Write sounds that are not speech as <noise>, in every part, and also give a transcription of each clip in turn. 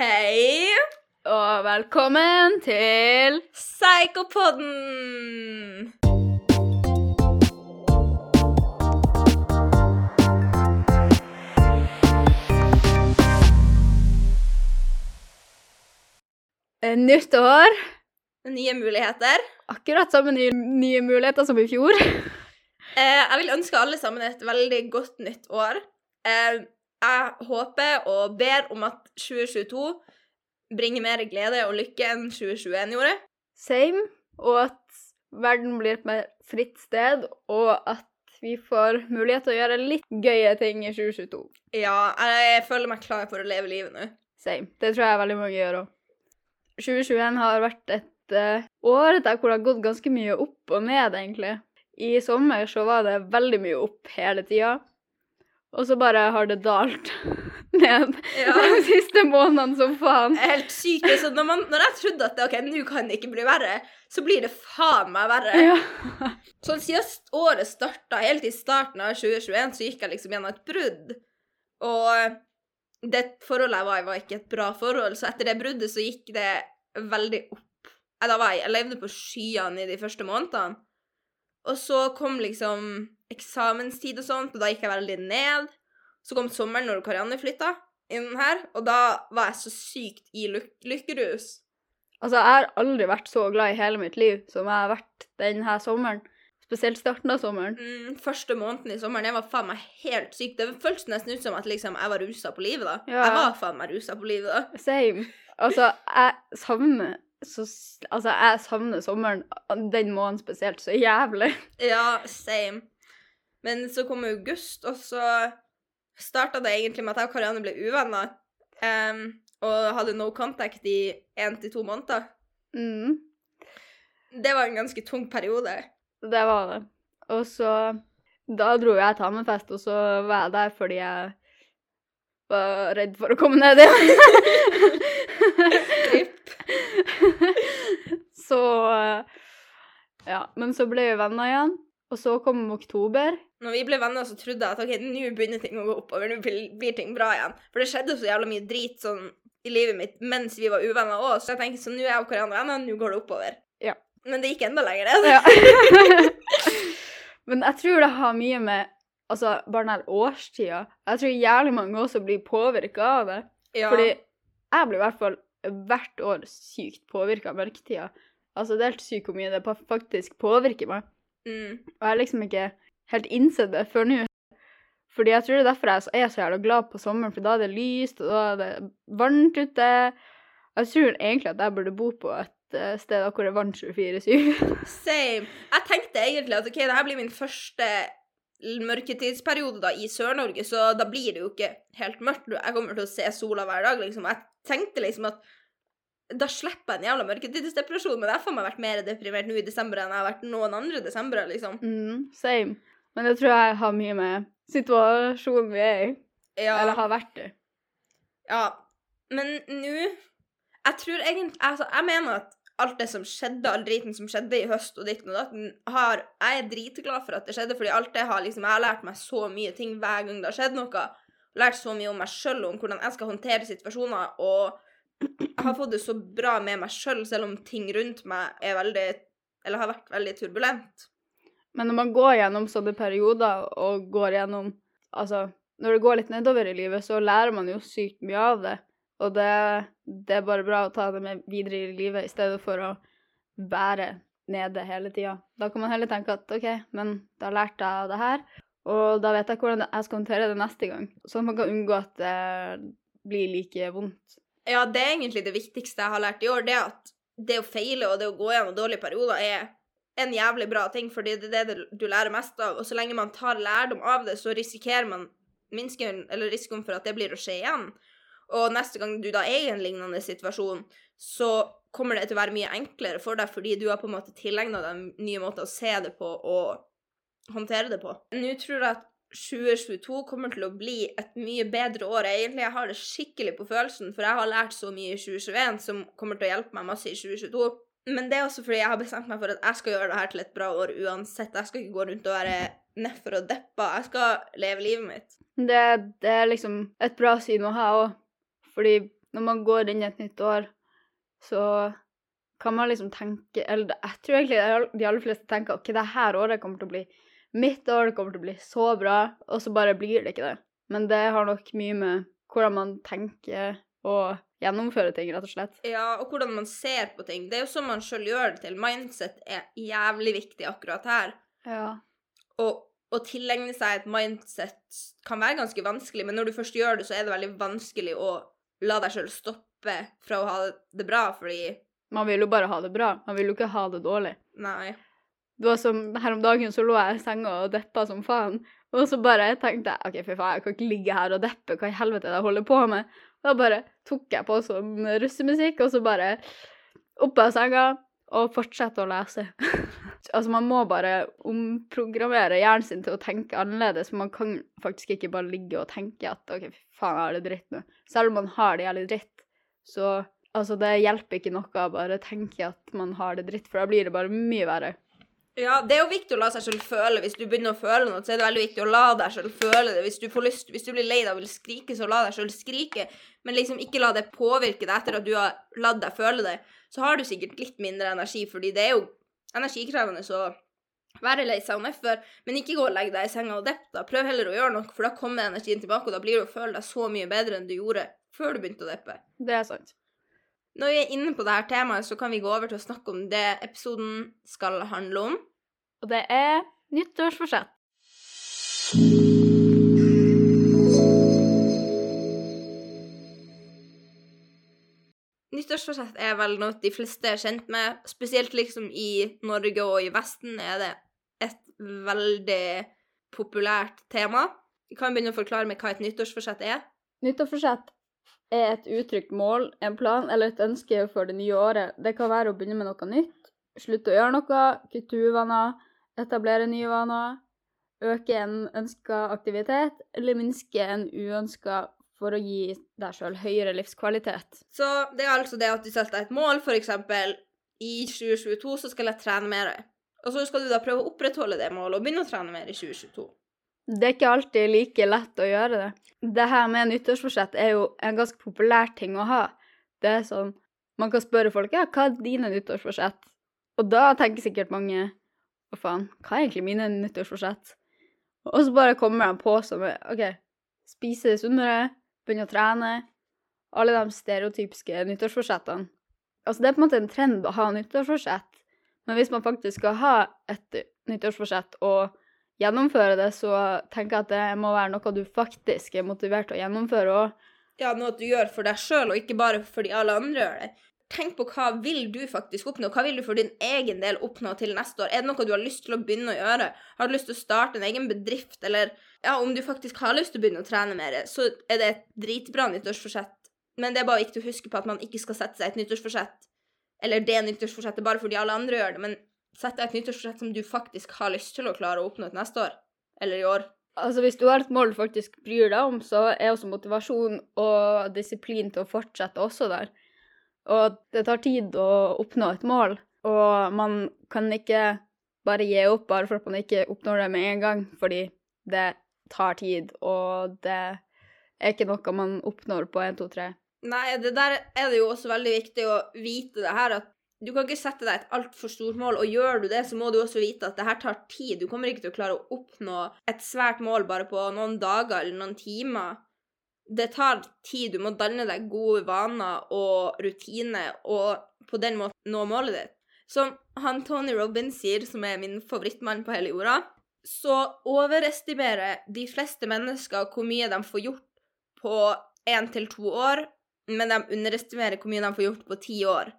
Hei, Og velkommen til Psykopodden! eh, nytt år. Nye muligheter. Akkurat samme nye, nye muligheter som i fjor. Eh, jeg vil ønske alle sammen et veldig godt nytt år. Eh, jeg håper og ber om at 2022 bringer mer glede og lykke enn 2021 gjorde. Same. Og at verden blir et mer fritt sted, og at vi får mulighet til å gjøre litt gøye ting i 2022. Ja, jeg føler meg klar for å leve livet nå. Same. Det tror jeg veldig mange gjør òg. 2021 har vært et uh, år der hvor det har gått ganske mye opp og ned, egentlig. I sommer så var det veldig mye opp hele tida, og så bare har det dalt <laughs> ned Ja. <laughs> de siste månedene som faen. Helt sykt. Så når, man, når jeg trodde at ok, nå kan det ikke bli verre, så blir det faen meg verre. Ja. <laughs> Sånn siden året starta, helt i starten av 2021, så gikk jeg liksom gjennom et brudd. Og det forholdet jeg var i, var ikke et bra forhold, så etter det bruddet så gikk det veldig opp. Da var jeg, jeg levde på skyene i de første månedene. Og så kom liksom eksamenstid og sånt, og da gikk jeg veldig ned. Så kom sommeren når Karianne flytta inn her, og da var jeg så sykt i lyk lykkerus. Altså, jeg har aldri vært så glad i hele mitt liv som jeg har vært denne sommeren. Spesielt starten av sommeren. Mm, første måneden i sommeren, jeg var faen meg helt syk. Det føltes nesten ut som at liksom, jeg var rusa på livet da. Ja. Jeg var faen meg rusa på livet da. Same. Altså, jeg savner så, Altså, jeg savner sommeren, den måneden spesielt, så jævlig. <laughs> Ja, same. Men så kom august, og så starta det egentlig med at jeg og Karianne ble uvenner. Um, og hadde no contact i én til to måneder. Mm, Det var en ganske tung periode. det var det. Og så Da dro jeg til Hammerfest, og så var jeg der fordi jeg var redd for å komme ned igjen. <laughs> Så Ja. Men så ble vi venner igjen, og så kom oktober. Når vi ble venner, så trodde jeg at ok, nå begynner ting å gå oppover. Nå blir blir ting bra igjen. For det skjedde så jævla mye drit sånn i livet mitt mens vi var uvenner òg, så jeg tenkte så nå er jeg og Karianne venner, nå går det oppover. Ja. Men det gikk enda lenger, det. Ja. <laughs> Men jeg tror det har mye med altså, bare den årstida Jeg tror jævlig mange også blir påvirka av det. Ja. Fordi jeg blir i hvert fall hvert år sykt påvirka av mørketida. Altså, det er helt sykt hvor mye det faktisk påvirker meg. mm. Og jeg har liksom ikke helt innsett det før nå. Fordi jeg tror det er derfor jeg er så jævla glad på sommeren, for da er det lyst, og da er det varmt ute. Jeg tror egentlig at jeg burde bo på et eh, sted hvor det er varmt 24-7. Same. Jeg tenkte egentlig at ok, det her blir min første mørketidsperiode da i Sør-Norge, så da blir det jo ikke helt mørkt. Jeg kommer til å se sola hver dag, liksom. Jeg tenkte liksom at da slipper jeg en jævla mørketidsdepresjon, men jeg har vært mer deprimert nå i desember enn jeg har vært noen andre desember, liksom. Mm, same. Men det tror jeg har mye med situasjonen vi er i, Ja. eller har vært i. Ja, men nå Jeg tror egentlig Altså, jeg mener at alt det som skjedde, all driten som skjedde i høst og ditten og datten, har Jeg er dritglad for at det skjedde, fordi alt det har liksom Jeg har lært meg så mye ting hver gang det har skjedd noe. Lært så mye om meg sjøl, om hvordan jeg skal håndtere situasjoner, og jeg har fått det så bra med meg sjøl, selv om ting rundt meg er veldig Eller har vært veldig turbulent. Men når man går gjennom sånne perioder og går gjennom Altså, når det går litt nedover i livet, så lærer man jo sykt mye av det. Og det, det er bare bra å ta det med videre i livet i stedet for å bære nede hele tida. Da kan man heller tenke at OK, men da lærte jeg av det her, og da vet jeg hvordan jeg skal håndtere det neste gang. Sånn at man kan unngå at det blir like vondt. Ja, det er egentlig det viktigste jeg har lært i år, det at det å feile og det å gå gjennom dårlige perioder er en jævlig bra ting, fordi det er det du lærer mest av. Og så lenge man tar lærdom av det, så risikerer man minsker, eller risikoen for at det blir å skje igjen. Og neste gang du da er i en lignende situasjon, så kommer det til å være mye enklere for deg, fordi du har på en måte tilegna deg nye måter å se det på og håndtere det på. Nå tror jeg at 2022 kommer til å bli et mye bedre år. Egentlig jeg har det skikkelig på følelsen, for jeg har lært så mye i 2021 som kommer til å hjelpe meg masse i 2022. Men det er også fordi jeg har bestemt meg for at jeg skal gjøre det her til et bra år uansett. Jeg skal ikke gå rundt og være nedfor og deppa. Jeg skal leve livet mitt. Det, det er liksom et bra syn å ha òg. Fordi når man går inn i et nytt år, så kan man liksom tenke Eller jeg tror egentlig de aller fleste tenker ok, det her året kommer til å bli mitt år, det kommer til å bli så bra, og så bare blir det ikke det. Men det har nok mye med hvordan man tenker og gjennomfører ting, rett og slett. Ja, og hvordan man ser på ting. Det er jo sånn man sjøl gjør det til. Mindset er jævlig viktig akkurat her. Ja. Og å tilegne seg et mindset kan være ganske vanskelig, men når du først gjør det, så er det veldig vanskelig å la deg sjøl stoppe fra å ha det bra, fordi Man vil jo bare ha det bra, man vil jo ikke ha det dårlig. Nei. Det var som Her om dagen så lå jeg i senga og deppa som faen. Og så bare tenkte jeg OK, fy faen, jeg kan ikke ligge her og deppe. Hva i helvete er det jeg holder på med? Da bare tok jeg på sånn russemusikk, og så bare opp av senga og fortsette å lese. <laughs> altså, man må bare omprogrammere hjernen sin til å tenke annerledes. Man kan faktisk ikke bare ligge og tenke at OK, fy faen, jeg har det dritt nå. Selv om man har det jævlig dritt, så altså, det hjelper ikke noe å bare tenke at man har det dritt, for da blir det bare mye verre. Ja, det er jo viktig å la seg selv føle. Hvis du begynner å føle noe, så er det veldig viktig å la deg selv føle det. Hvis du får lyst, hvis du blir lei deg og vil skrike, så la deg selv skrike. Men liksom ikke la det påvirke deg etter at du har latt deg føle det. Så har du sikkert litt mindre energi, fordi det er jo energikrevende å være lei seg og nedfor. Men ikke gå og legge deg i senga og depp, da. Prøv heller å gjøre noe, for da kommer energien tilbake, og da blir du å føle deg så mye bedre enn du gjorde før du begynte å deppe. Det er sant. Når vi er inne på dette temaet, så kan vi gå over til å snakke om det episoden skal handle om. Og det er nyttårsforsett. Nyttårsforsett er vel noe de fleste er kjent med. Spesielt liksom i Norge og i Vesten er det et veldig populært tema. Vi kan begynne å forklare meg hva et nyttårsforsett er. Nyttårsforsett er et uttrykt mål, en plan eller et ønske for det nye året. Det kan være å begynne med noe nytt, slutte å gjøre noe, kutte uvaner, etablere nye vaner, øke en ønska aktivitet eller minske en uønska for å gi deg sjøl høyere livskvalitet. Så det er altså det at du setter deg et mål, f.eks. i 2022 så skal jeg trene mer. Og så skal du da prøve å opprettholde det målet og begynne å trene mer i 2022. Det er ikke alltid like lett å gjøre det. Det her med nyttårsforsett er jo en ganske populær ting å ha. Det er sånn Man kan spørre folk ja, hva er dine nyttårsforsett? Og da tenker sikkert mange hva faen, hva er egentlig mine nyttårsforsett? Og så bare kommer de på som OK, spise sunnere, begynne å trene. Alle de stereotypiske nyttårsforsettene. Altså, det er på en måte en trend å ha nyttårsforsett, men hvis man faktisk skal ha et nyttårsforsett og gjennomføre det, så tenker jeg at det må være noe du faktisk er motivert til å gjennomføre òg. Ja, noe du gjør for deg sjøl, og ikke bare fordi alle andre gjør det. Tenk på hva vil du faktisk oppnå? Hva vil du for din egen del oppnå til neste år? Er det noe du har lyst til å begynne å gjøre? Har du lyst til å starte en egen bedrift, eller ja, om du faktisk har lyst til å begynne å trene mer, så er det et dritbra nyttårsforsett. Men det er bare viktig å huske på at man ikke skal sette seg et nyttårsforsett, eller det nyttårsforsettet bare fordi alle andre gjør det, men sette deg et nyttårsforsett som du faktisk har lyst til å klare å oppnå til neste år, eller i år. Altså, hvis du har et mål du faktisk bryr deg om, så er også motivasjon og disiplin til å fortsette også der. Og det tar tid å oppnå et mål, og man kan ikke bare gi opp bare for at man ikke oppnår det med en gang, fordi det tar tid, og det er ikke noe man oppnår på 1, 2, 3. Nei, det der er det jo også veldig viktig å vite det her, at du kan ikke sette deg et altfor stort mål, og gjør du det, så må du også vite at det her tar tid. Du kommer ikke til å klare å oppnå et svært mål bare på noen dager eller noen timer. Det tar tid. Du må danne deg gode vaner og rutiner, og på den måten nå målet ditt. Som han Tony Robins sier, som er min favorittmann på hele jorda, så overestimerer de fleste mennesker hvor mye de får gjort på én til to år, men de underestimerer hvor mye de får gjort på ti år.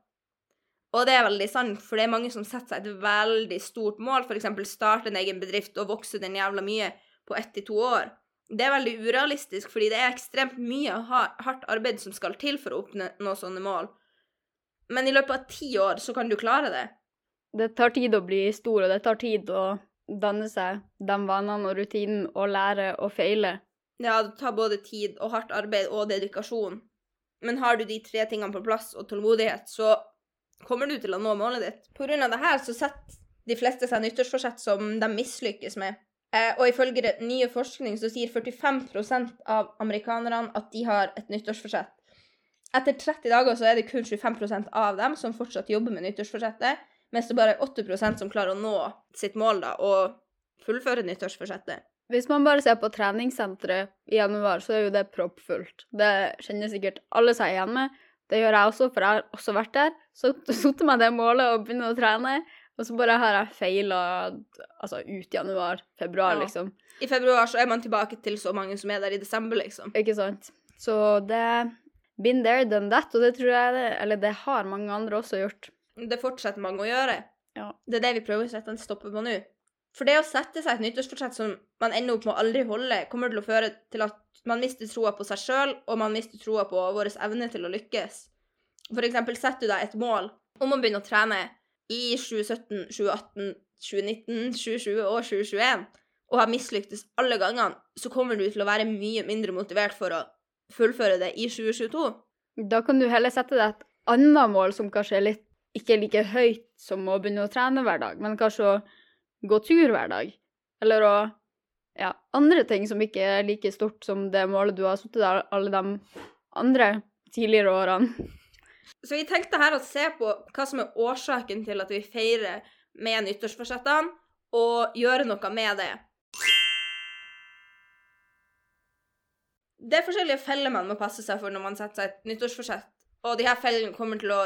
Og det er veldig sant, for det er mange som setter seg et veldig stort mål, f.eks. starte en egen bedrift og vokse den jævla mye på ett til to år. Det er veldig urealistisk, fordi det er ekstremt mye hardt arbeid som skal til for å oppnå sånne mål. Men i løpet av ti år så kan du klare det. Det tar tid å bli stor, og det tar tid å danne seg de vanene og rutinen og lære og feile. Ja, det tar både tid og hardt arbeid og dedikasjon. Men har du de tre tingene på plass og tålmodighet, så kommer du til å nå målet ditt. På grunn av det her så setter de fleste seg nyttårsforsett som de mislykkes med. Eh, og ifølge nye forskning så sier 45% av amerikanerne at de har et nyttårsforsett. Etter 30 dager så er det kun 25% av dem som fortsatt jobber med nyttårsforsettet, mens det bare er 8% som klarer å nå sitt mål da, og fullføre nyttårsforsettet. Hvis man bare ser på treningssenteret i januar, så er jo det proppfullt. Det kjenner sikkert alle seg igjen med. Det gjør jeg også, for jeg har også vært der. Så <laughs> satte meg det målet og begynner å trene, og så bare har jeg feila altså ut januar, februar, Ja. liksom. I februar så er man tilbake til så mange som er der i desember, liksom. Ikke sant? Så det Been there, done that, og det tror jeg det Eller det har mange andre også gjort. Det fortsetter mange å gjøre. Ja. Det er det vi prøver å sette en stopper på nå. For det å sette seg et nyttårsfortsett som man ender opp med å aldri holde, kommer til å føre til at man mister troa på seg sjøl, og man mister troa på vår evne til å lykkes. For eksempel setter du deg et mål om å begynne å trene i 2017, 2018, 2019, 2020 og 2021, og har mislyktes alle gangene, så kommer du til å være mye mindre motivert for å fullføre det i 2022. Da kan du heller sette deg et annet mål som kanskje er litt ikke like høyt som å begynne å trene hver dag, men kanskje å gå tur hver dag. Eller å Ja, andre ting som ikke er like stort som det målet du har satt deg alle de andre tidligere årene. Så vi tenkte her å se på hva som er årsaken til at vi feirer med nyttårsforsettene, og gjøre noe med det. Det er forskjellige feller man må passe seg for når man setter seg et nyttårsforsett, og de her fellene kommer til å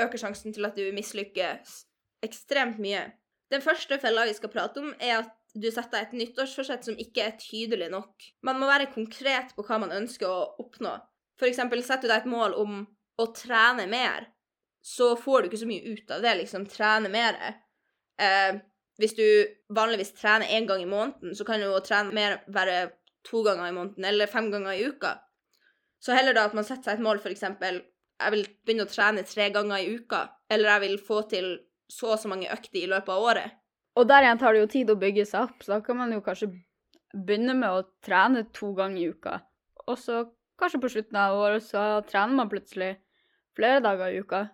øke sjansen til at du mislykkes ekstremt mye. Den første fella vi skal prate om, er at du setter deg et nyttårsforsett som ikke er tydelig nok. Man må være konkret på hva man ønsker å oppnå. For eksempel setter du deg et mål om å trene mer, så får du ikke så mye ut av det, liksom. Trene mer. Eh, hvis du vanligvis trener én gang i måneden, så kan jo å trene mer være to ganger i måneden, eller fem ganger i uka. Så heller da at man setter seg et mål, eksempel jeg vil begynne å trene tre ganger i uka, eller jeg vil få til så og så mange økter i løpet av året. Og der igjen tar det jo tid å bygge seg opp, så da kan man jo kanskje begynne med å trene to ganger i uka. Og så kanskje på slutten av året så trener man plutselig flere dager i uka.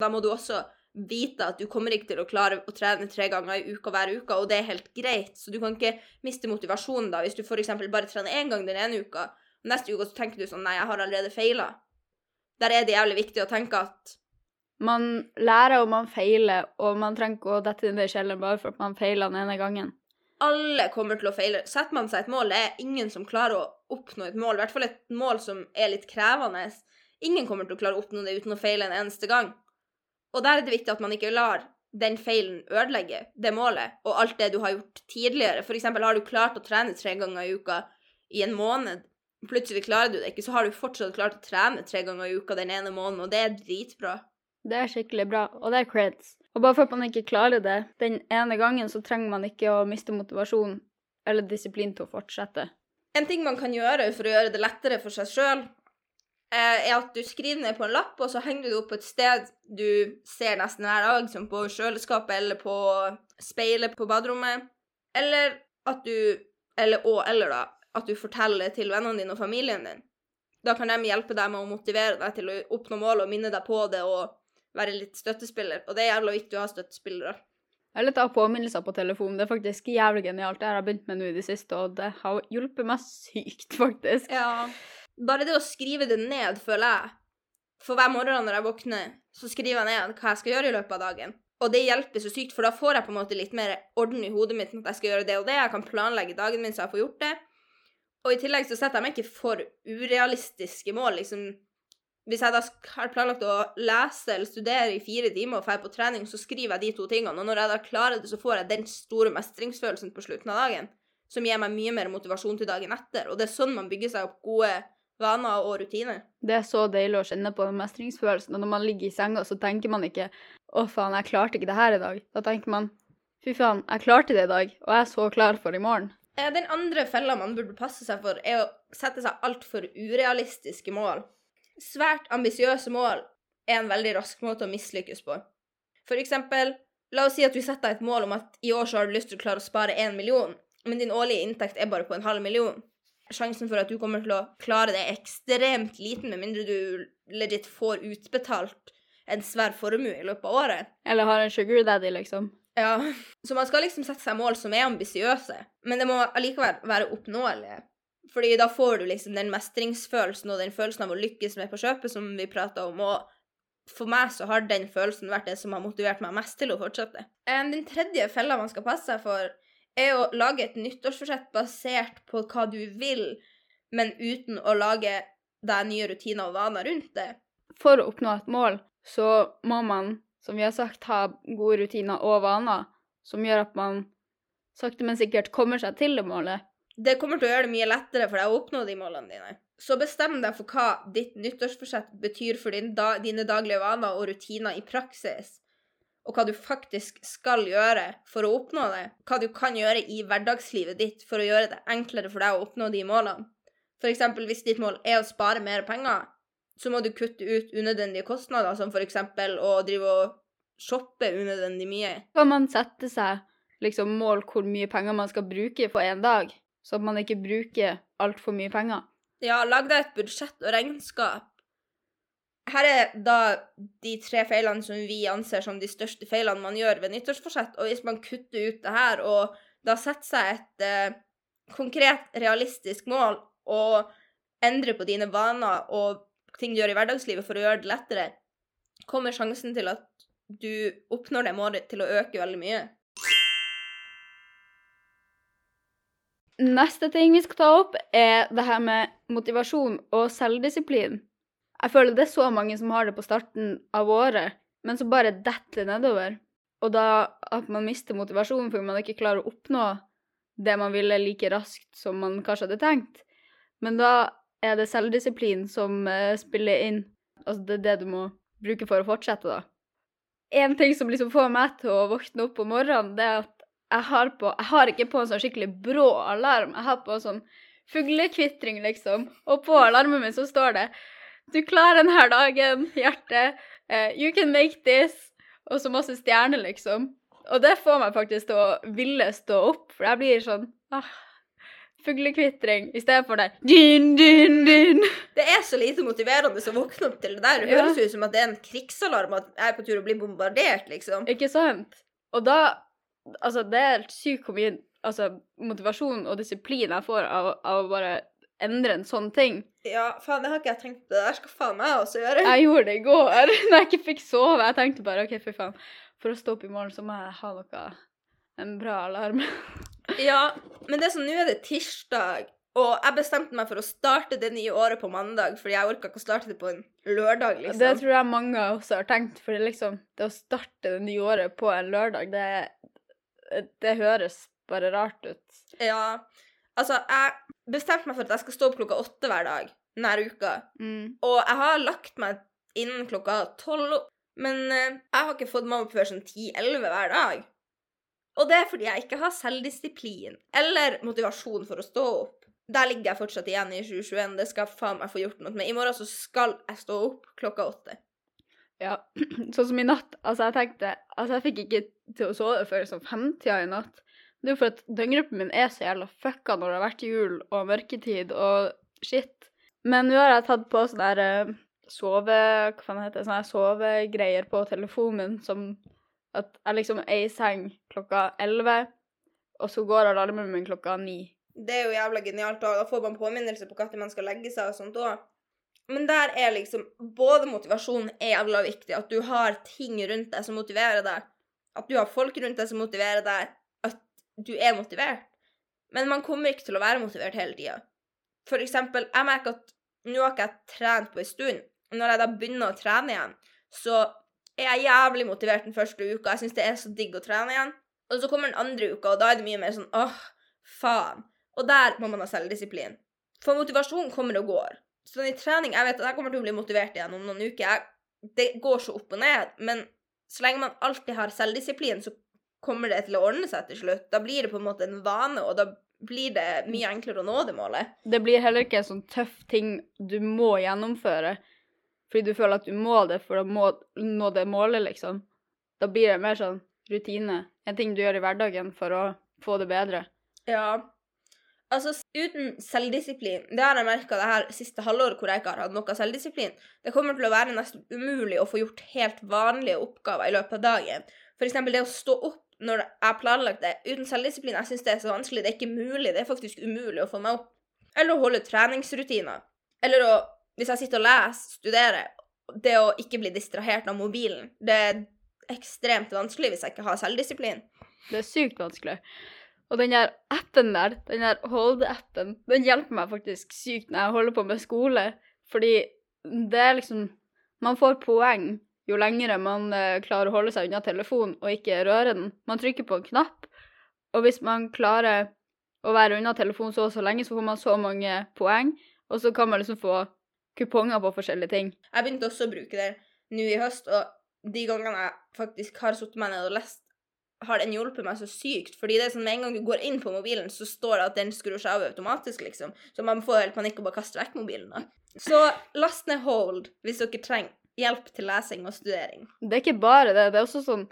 Da må du også vite at du kommer ikke til å klare å trene tre ganger i uka hver uke, og det er helt greit, så du kan ikke miste motivasjonen da, hvis du eksempel bare trener én gang den ene uka, og neste uke så tenker du sånn nei, jeg har allerede feila. Der er det jævlig viktig å tenke at Man lærer og man feiler, og man trenger ikke å dette ned i kjelleren bare for at man feiler den ene gangen. alle kommer til å feile. Setter man seg et mål, det er ingen som klarer å oppnå et mål, i hvert fall et mål som er litt krevende. Ingen kommer til å klare å oppnå det uten å feile en eneste gang. Og der er det viktig at man ikke lar den feilen ødelegge det målet, og alt det du har gjort tidligere. For eksempel har du klart å trene tre ganger i uka i en måned, plutselig klarer du det ikke, så har du fortsatt klart å trene tre ganger i uka den ene måneden, og det er dritbra. Det er skikkelig bra, og det er creds. Og bare for at man ikke klarer det den ene gangen, så trenger man ikke å miste motivasjon eller disiplin til å fortsette. En ting man kan gjøre for å gjøre det lettere for seg sjøl, er at du skriver ned på en lapp, og så henger du det opp på et sted du ser nesten hver dag, som på kjøleskapet eller på speilet på baderommet. Eller at du Eller og eller, da. At du forteller til vennene dine og familien din. Da kan de hjelpe deg med å motivere deg til å oppnå målet og minne deg på det og være litt støttespiller. Og det er jævla viktig å ha støttespillere. Eller ta påminnelser på telefonen. Det er faktisk jævlig genialt. Det har jeg begynt med nå i det siste, og det har hjulpet meg sykt, faktisk. Ja. Bare det å skrive det ned, føler jeg. For hver morgen når jeg våkner, så skriver jeg ned hva jeg skal gjøre i løpet av dagen. Og det hjelper så sykt, for da får jeg på en måte litt mer orden i hodet mitt med at jeg skal gjøre det og det. Jeg kan planlegge dagen min så jeg får gjort det. Og i tillegg så setter jeg meg ikke for urealistiske mål. liksom. Hvis jeg da har planlagt å lese eller studere i fire timer og dra på trening, så skriver jeg de to tingene. Og når jeg da klarer det, så får jeg den store mestringsfølelsen på slutten av dagen, som gir meg mye mer motivasjon til dagen etter. Og det er sånn man bygger seg opp gode vaner og rutiner. Det er så deilig å kjenne på den mestringsfølelsen. Og når man ligger i senga, så tenker man ikke 'Å, faen, jeg klarte ikke det her i dag'. Da tenker man 'Fy faen, jeg klarte det i dag, og jeg er så klar for i morgen'. Eh, Den andre fella man burde passe seg for, er å sette seg altfor urealistiske mål. Svært ambisiøse mål er en veldig rask måte å mislykkes på. For eksempel, la oss si at du setter deg et mål om at i år så har du lyst til å klare å spare én million, men din årlige inntekt er bare på en halv million. Sjansen for at du kommer til å klare det, er ekstremt liten, med mindre du legit får utbetalt en svær formue i løpet av året. Eller har en sugar daddy, liksom. Ja, så man skal liksom sette seg mål som er ambisiøse, men det må allikevel være oppnåelige. Fordi da får du liksom den mestringsfølelsen og den følelsen av å lykkes med på kjøpet som vi prata om. Og for meg så har den følelsen vært det som har motivert meg mest til å fortsette. Eh, Den tredje fella man skal passe seg for, er å lage et nyttårsforsett basert på hva du vil, men uten å lage deg nye rutiner og vaner rundt det. For å oppnå et mål, så må man, som vi har sagt, ha gode rutiner og vaner som gjør at man sakte, men sikkert kommer seg til det målet. Det kommer til å gjøre det mye lettere for deg å oppnå de målene dine. Så bestem deg for hva ditt nyttårsforsett betyr for din da, dine daglige vaner og rutiner i praksis, og hva du faktisk skal gjøre for å oppnå det. Hva du kan gjøre i hverdagslivet ditt for å gjøre det enklere for deg å oppnå de målene. Eksempel hvis ditt mål er å spare mer penger, så må du kutte ut unødvendige kostnader, som eksempel å drive og shoppe unødvendig mye. Kan man sette seg liksom mål hvor mye penger man skal bruke på en dag, så at man ikke bruker altfor mye penger? Ja, lag deg et budsjett og regnskap. Her er da de tre feilene som vi anser som de største feilene man gjør ved nyttårsforsett. Og hvis man kutter ut det her og da setter seg et eh, konkret, realistisk mål og endrer på dine vaner og ting du gjør i hverdagslivet for å gjøre det lettere, kommer sjansen til at du oppnår det målet til å øke veldig mye. Neste ting vi skal ta opp, er det her med motivasjon og selvdisiplin. Jeg føler det er så mange som har det på starten av året, men så bare detter nedover. Og da at man mister motivasjonen fordi man ikke klarer å oppnå det man ville like raskt som man kanskje hadde tenkt. Men da er det selvdisiplin som uh, spiller inn. Altså det er det du må bruke for å fortsette, da. En ting som liksom får meg til å våkne opp om morgenen, det er at jeg har på Jeg har ikke på en sånn skikkelig brå alarm. Jeg har på sånn fuglekvitring, liksom. Og på alarmen min så står det Du klarer denne dagen, hjerte. Uh, you can make this. Og så masse stjerner, liksom. Og det får meg faktisk til å ville stå opp, for jeg blir sånn ah, Fuglekvitring i stedet for det din, din, din. Det er så lite motiverende å våkne opp til det der. Det høres ut som at det er en krigsalarm, at jeg er på tur å bli bombardert, liksom. Ikke sant? Og da Altså, det er helt sykt hvor mye altså, motivasjon og disiplin jeg får av, av å bare endre en sånn ting. Ja, faen, det har ikke jeg tenkt på. Det der skal faen meg også gjøre. Jeg gjorde det i går <laughs> når jeg ikke fikk sove. Jeg tenkte bare OK, fy faen. For å stå opp i morgen så må jeg ha noe En bra alarm. <laughs> Ja, men det er sånn, nå er det tirsdag, og jeg bestemte meg for å starte det nye året på mandag, fordi jeg orka ikke å starte det på en lørdag, liksom. Det tror jeg mange også har tenkt, for liksom, det å starte det nye året på en lørdag, det, det høres bare rart ut. Ja, altså, jeg bestemte meg for at jeg skal stå opp klokka åtte hver dag denne uka, Mm. og jeg har lagt meg innen klokka tolv, men eh, jeg har ikke fått meg opp før sånn ti-elleve hver dag. Og det er fordi jeg ikke har selvdisiplin eller motivasjon for å stå opp. Der ligger jeg fortsatt igjen i 2021. Det skal faen meg få gjort noe med. I morgen så skal jeg stå opp klokka åtte. Ja, <clears throat> sånn som i natt. Altså, jeg tenkte Altså, jeg fikk ikke til å sove før sånn femtida i natt. Det er jo for at døgngruppen min er så jævla fucka når det har vært jul og mørketid og shit. Men nå har jeg tatt på sånne der eh, sove... Hva faen heter det? Sånne sovegreier på telefonen min som at jeg liksom er i seng klokka elleve, og så går alarmen min klokka ni. Det er jo jævla genialt. og Da får man påminnelse på når man skal legge seg og sånt òg. Men der er liksom Både motivasjonen er jævla viktig. At du har ting rundt deg som motiverer deg. At du har folk rundt deg som motiverer deg. Du er motivert. Men man kommer ikke til å være motivert hele tida. For eksempel, jeg merker at nå har ikke jeg trent på en stund. Når jeg da begynner å trene igjen, så er jeg jævlig motivert den første uka. Jeg syns det er så digg å trene igjen. Og så kommer den andre uka, og da er det mye mer sånn åh, faen. Og der må man ha selvdisiplin. For motivasjon kommer og går. Så i trening Jeg vet at jeg kommer til å bli motivert igjen om noen uker. Jeg, det går så opp og ned. Men så lenge man alltid har selvdisiplin, så kommer det til å ordne seg til slutt. Da blir det på en måte en vane, og da blir det mye enklere å nå det målet. Det blir heller ikke en sånn tøff ting du må gjennomføre fordi du føler at du må det for å må, nå det målet, liksom. Da blir det mer sånn rutine. En ting du gjør i hverdagen for å få det bedre. Ja. Altså, uten selvdisiplin Det har jeg merka det her siste halvåret hvor jeg ikke har hatt noe selvdisiplin. Det kommer til å være nesten umulig å få gjort helt vanlige oppgaver i løpet av dagen. Eksempel det å stå opp når jeg har planlagt det. Uten selvdisiplin, jeg syns det er så vanskelig. Det er ikke mulig. Det er faktisk umulig å få meg opp. Eller å holde treningsrutiner. Eller å, hvis jeg sitter og leser, studerer, det å ikke bli distrahert av mobilen. Det er ekstremt vanskelig hvis jeg ikke har selvdisiplin. Det er sykt vanskelig. Og den der appen der, den der Hold-appen, den hjelper meg faktisk sykt når jeg holder på med skole. Fordi det er liksom Man får poeng jo lengre man eh, klarer å holde seg unna telefonen og ikke røre den. Man trykker på en knapp, og hvis man klarer å være unna telefonen så og så lenge, så får man så mange poeng, og så kan man liksom få kuponger på forskjellige ting. Jeg begynte også å bruke det nå i høst, og de gangene jeg faktisk har satt meg ned og lest, har den hjulpet meg så sykt. Fordi det er sånn med en gang du går inn på mobilen, så står det at den skrur seg av automatisk, liksom. Så man får helt panikk og bare kaster vekk mobilen. da. Så last ned Hold hvis dere trenger hjelp til lesing og studering. Det er ikke bare det, det er også sånn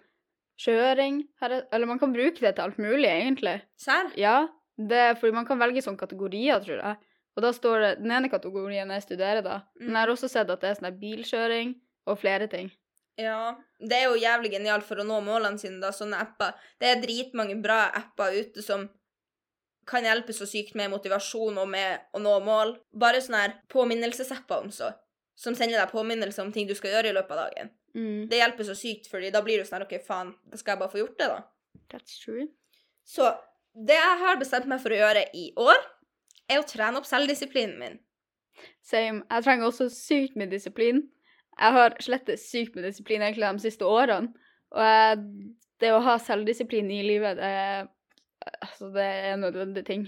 kjøring her, er- Eller man kan bruke det til alt mulig, egentlig. Serr? Ja, det fordi man kan velge sånne kategorier, tror jeg. Og da står det Den ene kategorien er studere, da. Men jeg har også sett at det er sånn bilkjøring og flere ting. Ja. Det er jo jævlig genialt for å nå målene sine, da, sånne apper. Det er dritmange bra apper ute som kan hjelpe så sykt med motivasjon og med å nå mål. Bare sånne her påminnelsesapper om så, som sender deg påminnelser om ting du skal gjøre i løpet av dagen. Mm. Det hjelper så sykt, fordi da blir du sånn OK, faen, da skal jeg bare få gjort det, da. That's true. Så det jeg har bestemt meg for å gjøre i år, er å trene opp selvdisiplinen min. Same. Jeg trenger også sykt mye disiplin. Jeg har slettet sykt med disiplin egentlig de siste årene. Og jeg, det å ha selvdisiplin i livet, det altså, det er en nødvendig ting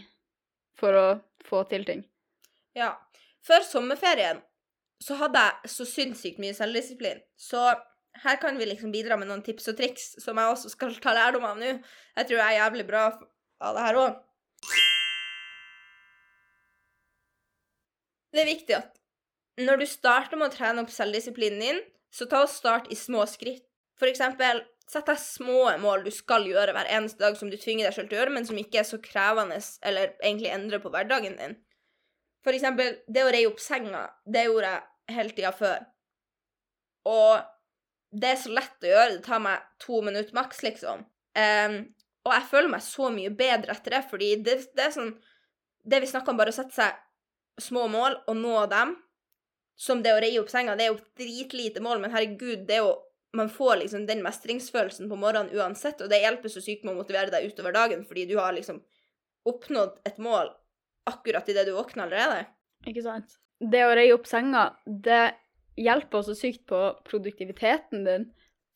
for å få til ting. Ja. Før sommerferien så hadde jeg så sinnssykt mye selvdisiplin. Så her kan vi liksom bidra med noen tips og triks som jeg også skal ta lærdom av nå. Jeg tror jeg er jævlig bra av det her òg. Det er viktig at når du starter med å trene opp selvdisiplinen din, så ta og start i små skritt. For eksempel, sett deg små mål du skal gjøre hver eneste dag som du tvinger deg selv til å gjøre, men som ikke er så krevende eller egentlig endrer på hverdagen din. For eksempel, det å reie opp senga, det gjorde jeg hele tida før. Og det er så lett å gjøre, det tar meg to minutter maks, liksom. Um, og jeg føler meg så mye bedre etter det, fordi det, det er sånn Det vi snakker om, bare å sette seg små mål og nå dem, som det å reie opp senga, det er jo dritlite mål, men herregud, det er jo Man får liksom den mestringsfølelsen på morgenen uansett, og det hjelper så sykt med å motivere deg utover dagen, fordi du har liksom oppnådd et mål akkurat idet du våkner allerede. Ikke sant? Det å reie opp senga, det hjelper også sykt på produktiviteten din.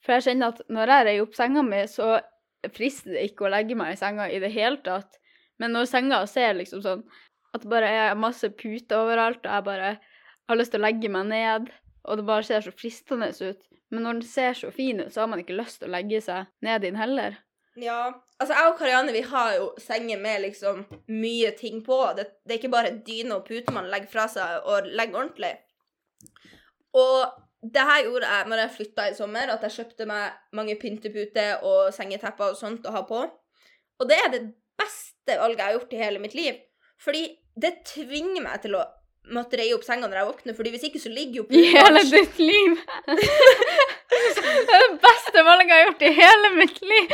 For jeg kjenner at når jeg reier opp senga mi, så frister det ikke å legge meg i senga i det hele tatt. Men når senga ser liksom sånn at det bare er masse puter overalt, og jeg bare har lyst til å legge meg ned, og det bare ser så fristende ut. Men når den ser så fin ut, så har man ikke lyst til å legge seg ned i den heller. Ja. Altså, jeg og Karianne vi har jo senger med liksom mye ting på. Det, det er ikke bare dyne og pute man legger fra seg og legger ordentlig. Og det her gjorde jeg når jeg flytta i sommer, at jeg kjøpte meg mange pynteputer og sengetepper og sånt å ha på. Og det er det beste valget jeg har gjort i hele mitt liv. Fordi det tvinger meg til å måtte reie opp senga når jeg våkner, fordi hvis ikke så ligger jo I hele ditt liv! <laughs> det er det beste jeg har gjort i hele mitt liv!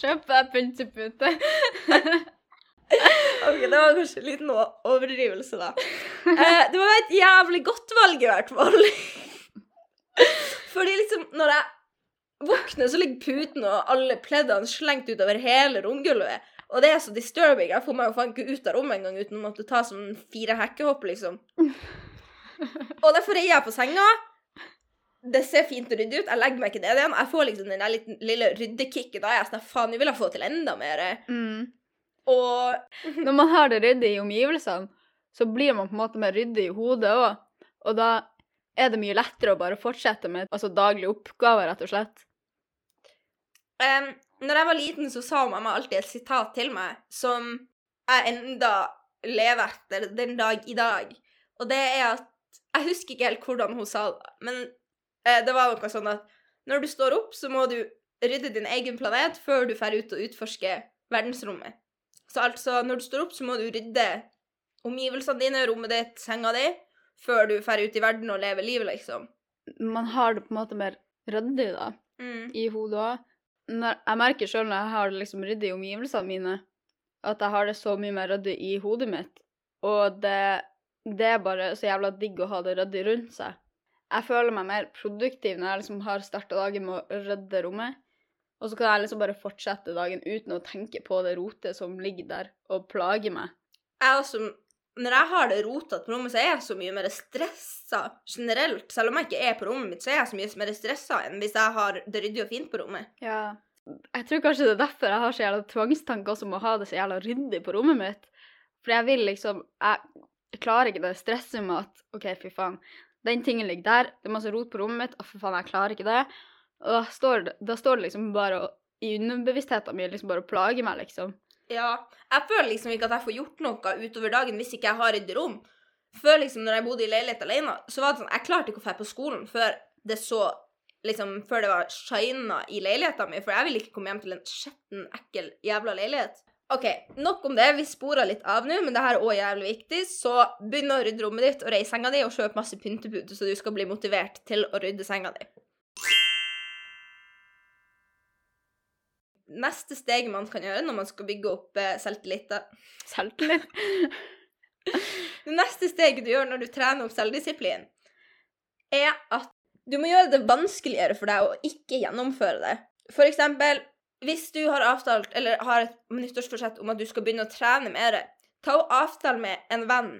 Kjøp deg pyntepute. Ok, det var kanskje en liten overdrivelse, da. Eh, det var et jævlig godt valg, i hvert fall. Fordi liksom, når jeg våkner, så ligger puten og alle pleddene slengt utover hele romgulvet. Og det er så disturbing. Jeg får meg jo faen ikke ut av rommet engang uten å måtte ta sånn fire hekkehopp, liksom. <laughs> Og derfor reier jeg på senga. Det ser fint og ryddig ut. Jeg legger meg ikke ned igjen. Jeg får liksom den der lille ryddekicket. Da jeg sånn faen, jeg vil jeg få til enda mer. Mm. Og Når man har det ryddig i omgivelsene, så blir man på en måte mer ryddig i hodet òg. Og da er det mye lettere å bare fortsette med altså, daglige oppgaver, rett og slett. Um, når jeg var liten, så sa mamma alltid et sitat til meg som jeg enda lever etter den dag i dag. Og det er at Jeg husker ikke helt hvordan hun sa det, men eh, det var noe sånn at når du står opp, så må du rydde din egen planet før du drar ut og utforsker verdensrommet. Så altså, når du står opp, så må du rydde omgivelsene dine, rommet ditt, senga di, før du drar ut i verden og lever livet, liksom. Man har det på en måte mer ryddig da, Mm. i hodet òg. jeg merker sjøl når jeg har det liksom ryddig i omgivelsene mine, at jeg har det så mye mer ryddig i hodet mitt. Og det, det er bare så jævla digg å ha det ryddig rundt seg. Jeg føler meg mer produktiv når jeg liksom har starta dagen med å rydde rommet. Og så kan jeg liksom bare fortsette dagen uten å tenke på det rotet som ligger der og plager meg. Jeg også, når jeg har det rotete på rommet, så er jeg så mye mer stressa generelt. Selv om jeg ikke er på rommet mitt, så er jeg så mye mer stressa enn hvis jeg har det ryddig og fint på rommet. Ja. Jeg tror kanskje det er derfor jeg har så jævla tvangstanker også om å ha det så jævla ryddig på rommet mitt. For jeg vil liksom Jeg klarer ikke det stresset med at OK, fy faen. Den tingen ligger der, det er masse rot på rommet mitt, å fy faen, jeg klarer ikke det. Og da står det, da står det liksom bare i underbevisstheten min liksom bare å plage meg, liksom. Ja, jeg føler liksom ikke at jeg får gjort noe utover dagen hvis ikke jeg har et rom. Før liksom, når jeg bodde i leilighet alene, så var det sånn, jeg klarte ikke å dra på skolen før det så, liksom, før det var shina i leiligheten min, for jeg ville ikke komme hjem til en skitten, ekkel, jævla leilighet. Ok, nok om det, vi sporer litt av nå, men det her er også jævlig viktig, så begynn å rydde rommet ditt og reise senga di, og kjøp masse pyntepud, så du skal bli motivert til å rydde senga di. Neste steg man kan gjøre når man skal bygge opp eh, selvtillit, Selvtillit. <laughs> Det neste steget du gjør når du trener opp selvdisiplin, er at du må gjøre det vanskeligere for deg å ikke gjennomføre det. For eksempel, hvis du har avtalt, eller har et nyttårsforsett om at du skal begynne å trene mer, ta og avtale med en venn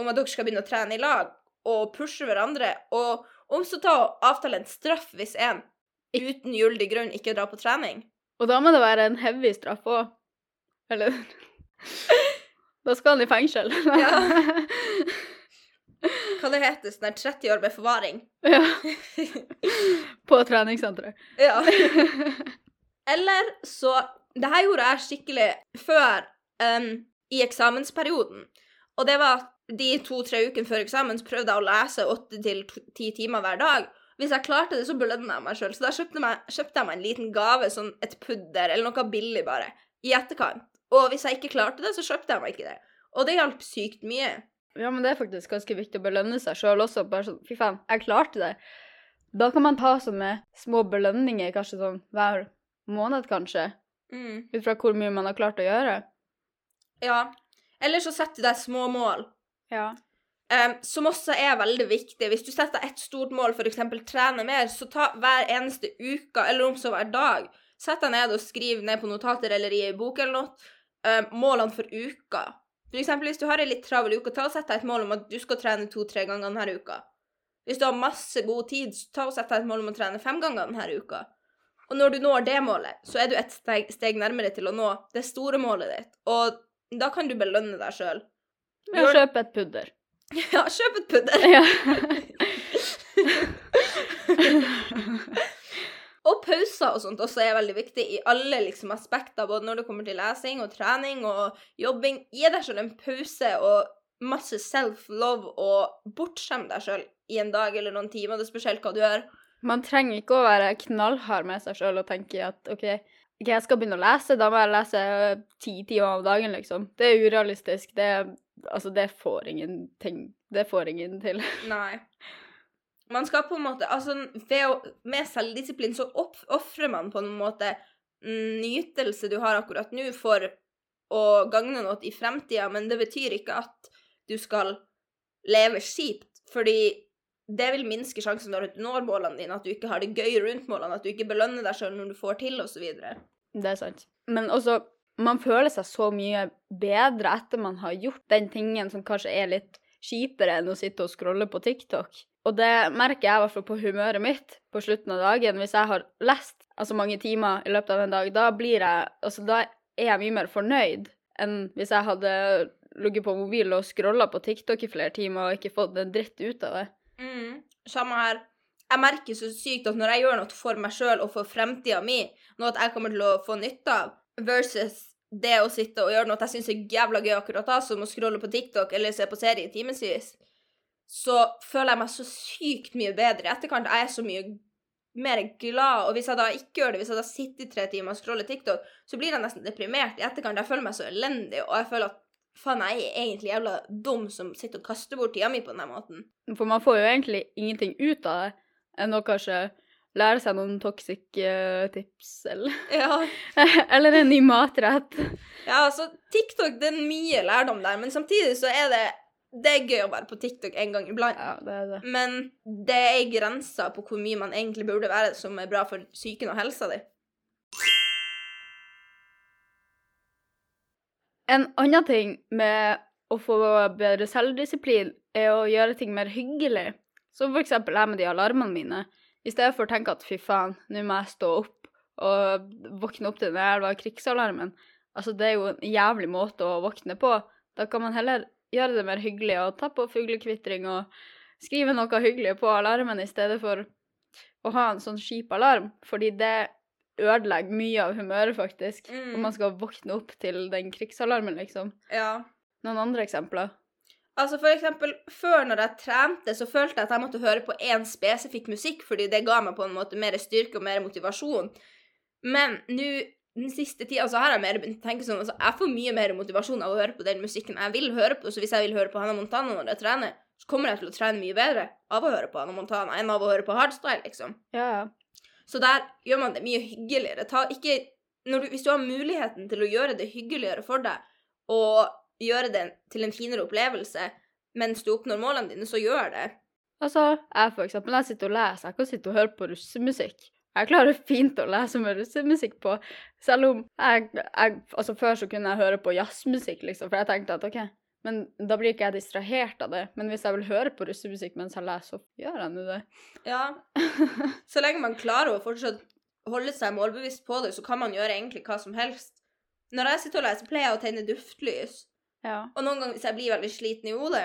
om at dere skal begynne å trene i lag, og pushe hverandre, og om så ta og avtale en straff hvis en uten gyldig grunn ikke drar på trening. Og da må det være en heavy straff òg. Eller <laughs> Da skal han i fengsel. <laughs> Ja. Hva det heter sånn 30 år med forvaring. ja. <laughs> På treningssenteret. Ja. Eller så Det her gjorde jeg skikkelig før um, i eksamensperioden. Og det var de to-tre ukene før eksamen så prøvde jeg å lese åtte til ti timer hver dag. Hvis jeg klarte det, så belønna jeg meg sjøl. Så da kjøpte, meg, kjøpte jeg meg en liten gave, sånn et pudder eller noe billig bare, i etterkant. Og hvis jeg ikke klarte det, så kjøpte jeg meg ikke det. Og det hjalp sykt mye. Ja, men det er faktisk ganske viktig å belønne seg sjøl også. Bare sånn Fy faen, jeg klarte det. Da kan man ta sånne små belønninger, kanskje sånn hver måned, kanskje. Mm. Ut fra hvor mye man har klart å gjøre. Ja. Eller så setter du deg små mål. Ja. Um, som også er veldig viktig. Hvis du setter et stort mål, f.eks. trene mer, så ta hver eneste uke, eller om så hver dag, sett deg ned og skriv ned på notater eller i ei bok eller noe, um, målene for uka. Eksempel hvis du har ei litt travel uke, ta og sett deg et mål om at du skal trene to-tre ganger denne uka. Hvis du har masse god tid, så ta og sett deg et mål om å trene fem ganger denne uka. Og når du når det målet, så er du et steg, steg nærmere til å nå det store målet ditt. Og da kan du belønne deg sjøl. Med å kjøpe et pudder. <laughs> Ja, kjøp et pudder. Ja. <laughs> Og pauser og sånt også er veldig viktig i alle liksom, aspekter, både når det kommer til lesing og trening og jobbing. Gi deg selv en pause og masse self-love, og bortskjem deg selv i en dag eller noen timer. Det er spesielt hva du gjør. Man trenger ikke å være knallhard med seg sjøl og tenke at OK, jeg skal begynne å lese, da må jeg lese ti timer om dagen, liksom. Det er urealistisk. Det, altså, det får ingenting. Det får ingen til. <laughs> Nei. Man skal på en måte Altså, å, med selvdisiplin så ofrer man på en måte nytelse du har akkurat nå, for å gagne noe i fremtida, men det betyr ikke at du skal leve kjipt, fordi det vil minske sjansen når du når målene dine, at du ikke har det gøy rundt målene, at du ikke belønner deg sjøl når du får til, osv. Det er sant. Men også, man føler seg så mye bedre etter man har gjort den tingen som kanskje er litt kjipere enn å sitte og scrolle på TikTok. Og det merker jeg i hvert fall på humøret mitt på slutten av dagen. Hvis jeg har lest altså mange timer i løpet av en dag, da blir jeg Altså, da er jeg mye mer fornøyd enn hvis jeg hadde ligget på mobilen og scrolla på TikTok i flere timer og ikke fått en dritt ut av det. Mm. Samme her. Jeg merker så sykt at når jeg gjør noe for meg sjøl og for fremtida mi, noe at jeg kommer til å få nytte av, versus det å sitte og gjøre noe jeg syns er jævla gøy akkurat da, som å scrolle på TikTok eller se på serie i timevis, så føler jeg meg så sykt mye bedre i etterkant. Jeg er så mye mer glad, og hvis jeg da ikke gjør det, hvis jeg da sitter i tre timer og scroller TikTok, så blir jeg nesten deprimert i etterkant. Jeg føler meg så elendig, og jeg føler at faen, jeg er egentlig jævla dum som sitter og kaster bort tida mi på denne måten. For man får jo egentlig ingenting ut av det enn å kanskje lære seg noen toxic eh, tips, eller, <laughs> Ja. eller en ny matrett. ja, altså, TikTok, det er mye lærdom der, men samtidig så er det Det er gøy å være på TikTok en gang iblant. Ja, det er det. Men det er grenser på hvor mye man egentlig burde være som er bra for psyken og helsa di. En annen ting med å få bedre selvdisiplin er å gjøre ting mer hyggelig. Som eksempel jeg med de alarmene mine. I stedet for å tenke at fy faen, nå må jeg stå opp og våkne opp til den jævla krigsalarmen. Altså, det er jo en jævlig måte å våkne på. Da kan man heller gjøre det mer hyggelig og ta på fuglekvitring og skrive noe hyggelig på alarmen i stedet for å ha en sånn kjip alarm, fordi det ødelegger mye av humøret, faktisk. Mm. Om man skal våkne opp til den krigsalarmen, liksom. Ja. Noen andre eksempler? Altså for eksempel, Før når jeg trente, så følte jeg at jeg måtte høre på én spesifikk musikk, fordi det ga meg på en måte mer styrke og mer motivasjon. Men nå den siste tida så har jeg mer begynt å tenke sånn altså Jeg får mye mer motivasjon av å høre på den musikken jeg vil høre på. Så hvis jeg vil høre på Hannah Montana når jeg trener, så kommer jeg til å trene mye bedre av å høre på Hannah Montana enn av å høre på hardstyle, liksom. Ja, ja. Så der gjør man det mye hyggeligere. Ikke du, Hvis du har muligheten til å gjøre det hyggeligere for deg, og gjøre det til en finere opplevelse mens du oppnår målene dine, så gjør det. Altså, jeg for eksempel, jeg sitter og leser, jeg kan sitte og høre på russemusikk. Jeg klarer fint å lese med russemusikk på, selv om jeg, jeg Altså, før så kunne jeg høre på jazzmusikk, liksom, for jeg tenkte at OK, men da blir ikke jeg distrahert av det. Men hvis jeg vil høre på russemusikk mens jeg leser, så gjør jeg nå det. Ja. <laughs> Så lenge man klarer å fortsatt holde seg målbevisst på det, så kan man gjøre egentlig hva som helst. Når jeg sitter og leser, pleier jeg å tenne duftlys. Ja. Og noen ganger hvis jeg blir veldig sliten i hodet,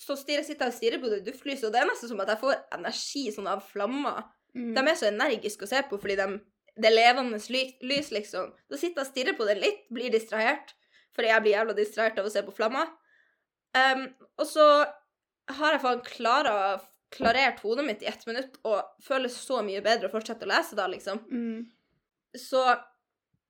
så sitter jeg og stirrer på det duftlyset, og det er nesten som at jeg får energi sånn av flammer. Mm. De er så energiske å se på fordi de, det er levende lys, liksom. Da sitter jeg og stirrer på det litt, blir distrahert, fordi jeg blir jævla distrahert av å se på flammer. Um, og så har jeg faen klara, klarert hodet mitt i ett minutt og føles så mye bedre å fortsette å lese da, liksom. Mm. Så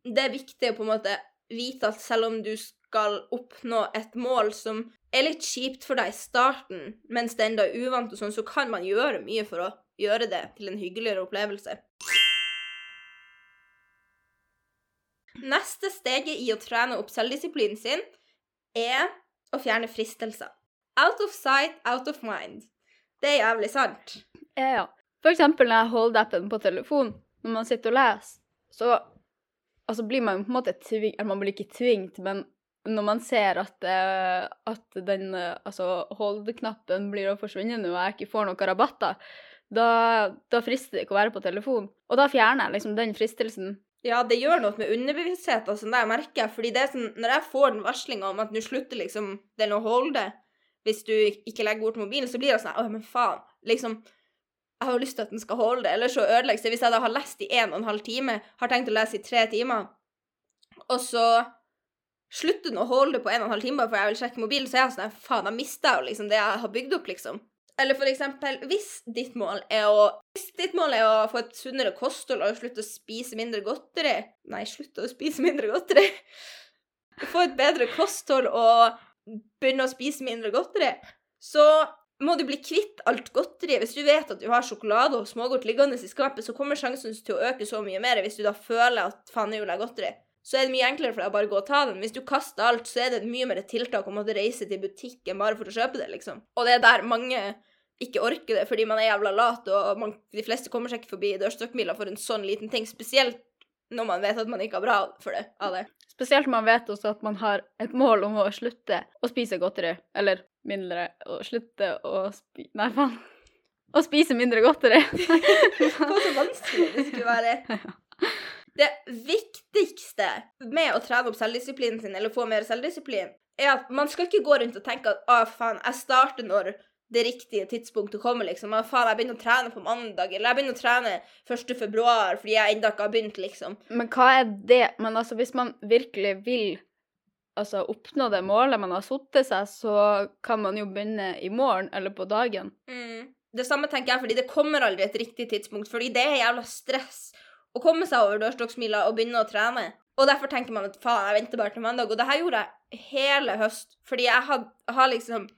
det er viktig å på en måte vite at selv om du skal oppnå et mål som er litt kjipt for deg i starten, mens det enda er uvant og sånn, så kan man gjøre mye for å gjøre det til en hyggeligere opplevelse. Neste steget i å trene opp selvdisiplinen sin er å fjerne fristelser. Out of sight, out of mind. Det er jævlig sant. Ja, ja. For eksempel når jeg holder appen på telefon, når man sitter og leser, så altså blir man på en måte tving, eller man blir ikke tvingt, men når man ser at, eh, at den eh, altså hold-knappen blir å forsvinne nå, og jeg ikke får noen rabatter, da, da frister det ikke å være på telefon. Og da fjerner jeg liksom den fristelsen. Ja, det gjør noe med underbevisstheten, og sånn jeg merker. Fordi det er sånn, når jeg får den varslinga om at nå slutter liksom den å holde hvis du ikke legger bort mobilen, så blir det sånn Å, men faen. Liksom, jeg har jo lyst til at den skal holde, eller så ødelegges det. Hvis jeg da har lest i en og en halv time, har tenkt å lese i tre timer, og så slutter den å holde på en og en halv time bare fordi jeg vil sjekke mobilen, så er jeg sånn Faen, da mister jeg jo liksom det jeg har bygd opp, liksom. Eller for eksempel, hvis ditt mål er å ditt mål er å få et sunnere kosthold og slutte å spise mindre godteri Nei, slutte å spise mindre godteri. <laughs> Få et bedre kosthold og begynne å spise mindre godteri, så må du bli kvitt alt godteri. Hvis du vet at du har sjokolade og smågodt liggende i skapet, så kommer sjansen til å øke så mye mer hvis du da føler at faen, nå vil jeg godteri. Så er det mye enklere for deg å bare gå og ta den. Hvis du kaster alt, så er det et mye mer tiltak å måtte reise til butikken bare for å kjøpe det, liksom. Og det er der mange ikke orker det fordi man er jævla lat, og man, de fleste kommer seg ikke forbi dørstokkmila for en sånn liten ting, spesielt når man vet at man ikke har bra for det, av det. Spesielt når man vet også at man har et mål om å slutte å spise godteri. Eller mindre å slutte å spi... Nei, faen. Å spise mindre godteri. <laughs> Hva så vanskelig det skulle være. <laughs> Det viktigste med å trene opp selvdisiplinen sin, eller få mer selvdisiplin, er at man skal ikke gå rundt og tenke at å, faen, jeg starter når det riktige tidspunktet kommer, liksom. Å, faen, jeg begynner å trene på mandag, eller jeg begynner å trene 1. februar fordi jeg ennå ikke har begynt, liksom. Men hva er det? Men altså, hvis man virkelig vil altså, oppnå det målet man har satt seg, så kan man jo begynne i morgen eller på dagen. Mm. Det samme tenker jeg, fordi det kommer aldri et riktig tidspunkt, fordi det er jævla stress å komme seg over dørstokksmila og begynne å trene. Og derfor tenker man at faen, jeg venter bare til mandag. Og det her gjorde jeg hele høst, fordi jeg har liksom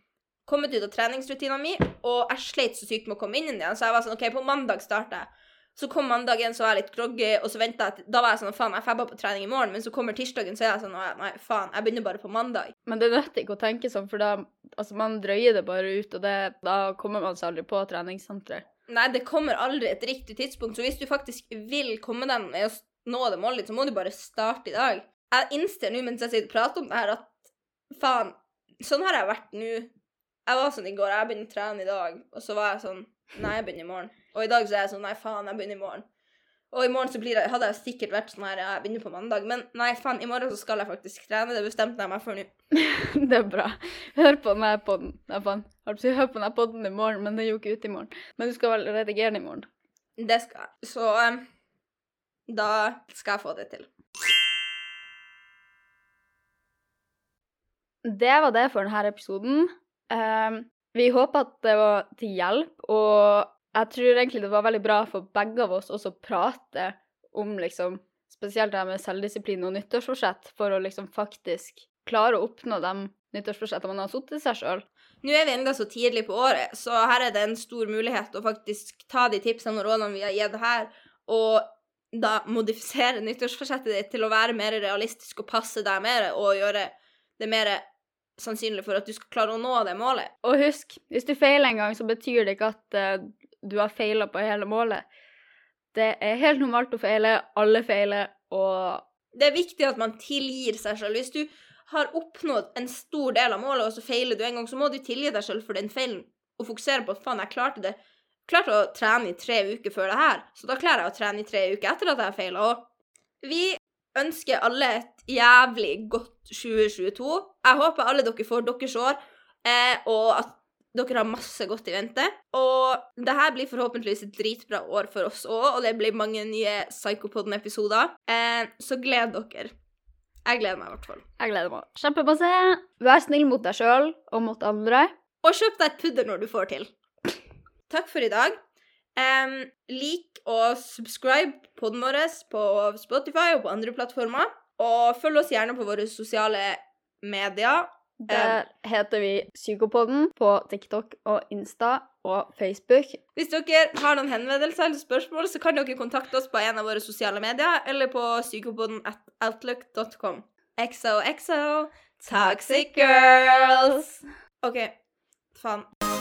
kommet ut av treningsrutinene mine, og jeg slet så sykt med å komme inn igjen. Så jeg var sånn OK, på mandag starter jeg. Så kom mandagen, så var jeg litt groggy, og så venta jeg Da var jeg sånn faen, jeg febba på trening i morgen. Men så kommer tirsdagen, så er jeg sånn nei, faen, jeg begynner bare på mandag. Men det nytter ikke å tenke sånn, for da altså man drøyer det bare ut, og det, da kommer man seg aldri på treningssenteret. Nei, det kommer aldri et riktig tidspunkt. Så hvis du faktisk vil komme deg med å nå det målet så må du bare starte i dag. Jeg innser nå mens jeg sitter og prater om det her, at faen, sånn har jeg vært nå. Jeg var sånn i går, jeg begynner å trene i dag, og så var jeg sånn Nei, jeg begynner i morgen. Og i dag så er jeg sånn Nei, faen, jeg begynner i morgen. Og i morgen så blir det, hadde jeg sikkert vært sånn her Jeg begynner på mandag. Men nei, faen, i morgen så skal jeg faktisk trene. Det bestemte jeg meg for nå. <laughs> det er bra. Hør på denne podden. Nei, faen. Hør på denne podden i morgen, men det er jo ikke ute i morgen. Men du skal vel redigere den i morgen? Det skal jeg. Så um, da skal jeg få det til. Det var det for denne episoden. Um, vi håper at det var til hjelp, og jeg tror egentlig det var veldig bra for begge av oss også å prate om liksom Spesielt det med selvdisiplin og nyttårsforsett, for å liksom faktisk klare å oppnå de nyttårsforsettene man har satt til seg sjøl. Nå er vi enda så tidlig på året, så her er det en stor mulighet å faktisk ta de tipsene og rådene vi har gitt her, og da modifisere nyttårsforsettet ditt til å være mer realistisk og passe deg mer, og gjøre det mer sannsynlig for at du skal klare å nå det målet. Og husk, hvis du feiler en gang, så betyr det ikke at uh, du har feila på hele målet. Det er helt normalt å feile, alle feiler, og Det er viktig at man tilgir seg selv. Hvis du har oppnådd en stor del av målet, og så feiler du en gang, så må du tilgi deg selv for den feilen, og fokusere på at faen, jeg klarte det. Klarte å trene i tre uker før det her, så da klarer jeg å trene i tre uker etter at jeg feila. òg. vi ønsker alle et jævlig godt 2022. Jeg håper alle dere får deres år, eh, og at dere har masse godt i vente. Og det her blir forhåpentligvis et dritbra år for oss òg, og det blir mange nye Psykopodden-episoder. Eh, så gled dere. Jeg gleder meg i hvert fall. Jeg gleder meg kjempemasse. Vær snill mot deg sjøl og mot andre. Og kjøp deg et pudder når du får til. Takk for i dag. Um, lik og subscribe podden vår på Spotify og på andre plattformer. Og følg oss gjerne på våre sosiale medier. Der heter vi Psykopodden på TikTok og Insta og Facebook. Hvis dere har noen henvendelser eller spørsmål, så kan dere kontakte oss på en av våre sosiale medier eller på psykopodden.outlook.com. XOXO Toxic Girls. OK, faen.